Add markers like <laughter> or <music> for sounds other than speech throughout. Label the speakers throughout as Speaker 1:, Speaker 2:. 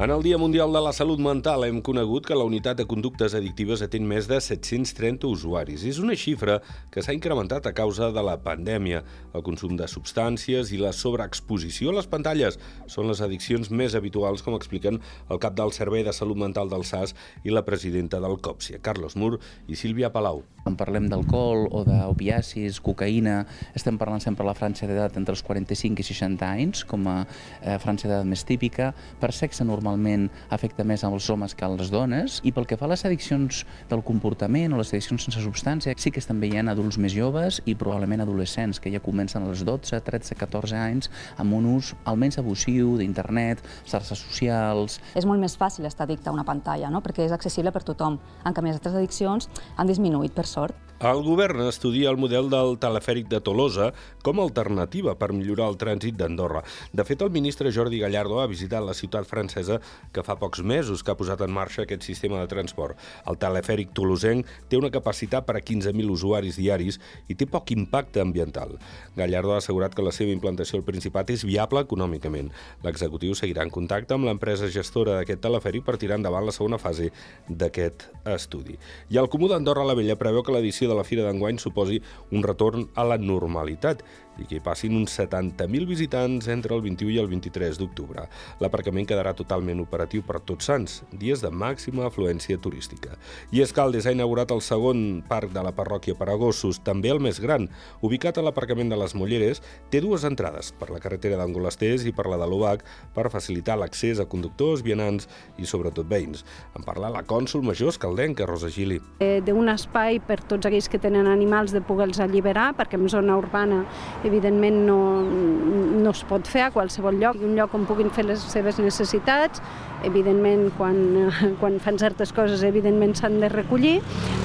Speaker 1: En el Dia Mundial de la Salut Mental hem conegut que la unitat de conductes addictives atén més de 730 usuaris. És una xifra que s'ha incrementat a causa de la pandèmia. El consum de substàncies i la sobreexposició a les pantalles són les addiccions més habituals, com expliquen el cap del Servei de Salut Mental del SAS i la presidenta del COPSIA, Carlos Mur i Sílvia Palau.
Speaker 2: Quan parlem d'alcohol o d'opiacis, cocaïna, estem parlant sempre de la franja d'edat entre els 45 i 60 anys, com a eh, franja d'edat més típica. Per sexe normal normalment afecta més als homes que a les dones, i pel que fa a les addiccions del comportament o les addiccions sense substància, sí que estan veient adults més joves i probablement adolescents, que ja comencen als 12, 13, 14 anys amb un ús almenys abusiu d'internet, xarxes socials...
Speaker 3: És molt més fàcil estar addicte a una pantalla, no? perquè és accessible per tothom. En canvi, les altres addiccions han disminuït, per sort.
Speaker 1: El govern estudia el model del telefèric de Tolosa com a alternativa per millorar el trànsit d'Andorra. De fet, el ministre Jordi Gallardo ha visitat la ciutat francesa que fa pocs mesos que ha posat en marxa aquest sistema de transport. El telefèric tolosenc té una capacitat per a 15.000 usuaris diaris i té poc impacte ambiental. Gallardo ha assegurat que la seva implantació al Principat és viable econòmicament. L'executiu seguirà en contacte amb l'empresa gestora d'aquest telefèric per tirar endavant la segona fase d'aquest estudi. I el Comú d'Andorra la Vella preveu que l'edició de la Fira d'enguany suposi un retorn a la normalitat i que hi passin uns 70.000 visitants entre el 21 i el 23 d'octubre. L'aparcament quedarà totalment operatiu per tots sants, dies de màxima afluència turística. I Escaldes ha inaugurat el segon parc de la parròquia per a gossos, també el més gran. Ubicat a l'aparcament de les Molleres, té dues entrades, per la carretera d'Angolasters i per la de l'Obac, per facilitar l'accés a conductors, vianants i sobretot veïns. En parla la cònsul major escaldenca, Rosa Gili.
Speaker 4: Eh, D'un espai per tots aquells que tenen animals de poder-los alliberar, perquè en zona urbana evidentment no, no es pot fer a qualsevol lloc, un lloc on puguin fer les seves necessitats, evidentment quan, <laughs> quan fan certes coses evidentment s'han de recollir,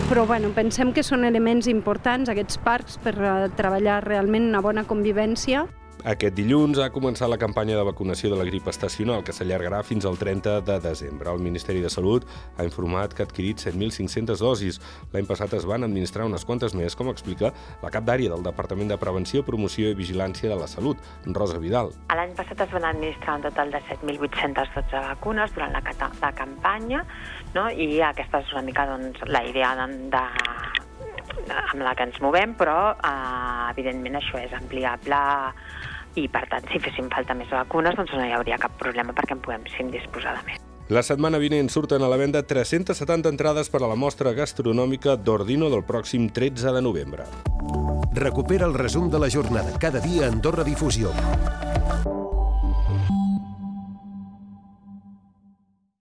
Speaker 4: però bueno, pensem que són elements importants aquests parcs per treballar realment una bona convivència.
Speaker 1: Aquest dilluns ha començat la campanya de vacunació de la grip estacional, que s'allargarà fins al 30 de desembre. El Ministeri de Salut ha informat que ha adquirit 7.500 dosis. L'any passat es van administrar unes quantes més, com explica la cap d'àrea del Departament de Prevenció, Promoció i Vigilància de la Salut, Rosa Vidal.
Speaker 5: L'any passat es van administrar un total de 7.812 vacunes durant la, la campanya, no? i aquesta és una mica doncs, la idea de, de amb la que ens movem, però eh, evidentment això és ampliable i per tant si féssim falta més vacunes doncs no hi hauria cap problema perquè en podem disposar de més.
Speaker 1: La setmana vinent surten a la venda 370 entrades per a la mostra gastronòmica d'Ordino del pròxim 13 de novembre.
Speaker 6: Recupera el resum de la jornada cada dia a Andorra Difusió.